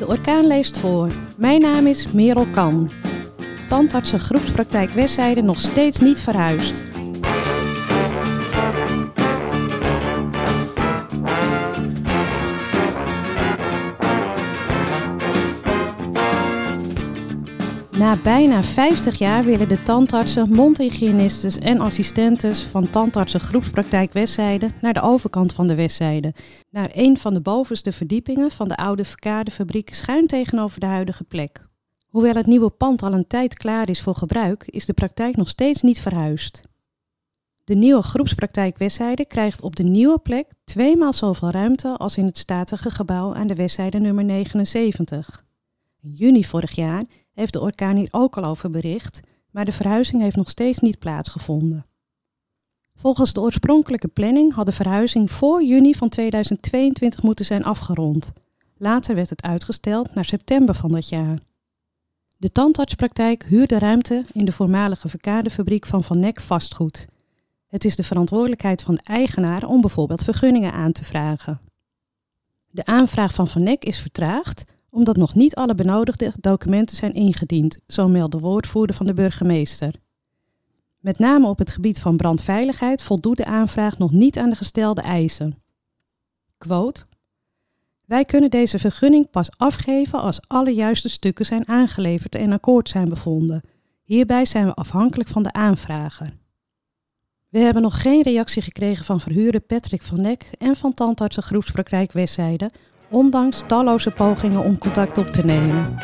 De orkaan leest voor. Mijn naam is Merel Kan. Tandartsen groepspraktijk Westzijde nog steeds niet verhuisd. Na bijna 50 jaar willen de tandartsen, mondhygiënistes en assistentes van tandartsen groepspraktijk Westzijde naar de overkant van de Westzijde. Naar een van de bovenste verdiepingen van de oude verkadefabriek schuin tegenover de huidige plek. Hoewel het nieuwe pand al een tijd klaar is voor gebruik, is de praktijk nog steeds niet verhuisd. De nieuwe groepspraktijk Westzijde krijgt op de nieuwe plek tweemaal zoveel ruimte als in het statige gebouw aan de Westzijde nummer 79. In juni vorig jaar heeft de orkaan hier ook al over bericht, maar de verhuizing heeft nog steeds niet plaatsgevonden. Volgens de oorspronkelijke planning had de verhuizing voor juni van 2022 moeten zijn afgerond. Later werd het uitgesteld naar september van dat jaar. De tandartspraktijk huurt de ruimte in de voormalige verkadefabriek van Van Nek vastgoed. Het is de verantwoordelijkheid van de eigenaar om bijvoorbeeld vergunningen aan te vragen. De aanvraag van Van Nek is vertraagd omdat nog niet alle benodigde documenten zijn ingediend, zo meldt de woordvoerder van de burgemeester. Met name op het gebied van brandveiligheid voldoet de aanvraag nog niet aan de gestelde eisen. Quote, wij kunnen deze vergunning pas afgeven als alle juiste stukken zijn aangeleverd en akkoord zijn bevonden. Hierbij zijn we afhankelijk van de aanvrager. We hebben nog geen reactie gekregen van verhuurder Patrick van Nek en van tandartsengroepspraktijk Westzijde ondanks talloze pogingen om contact op te nemen.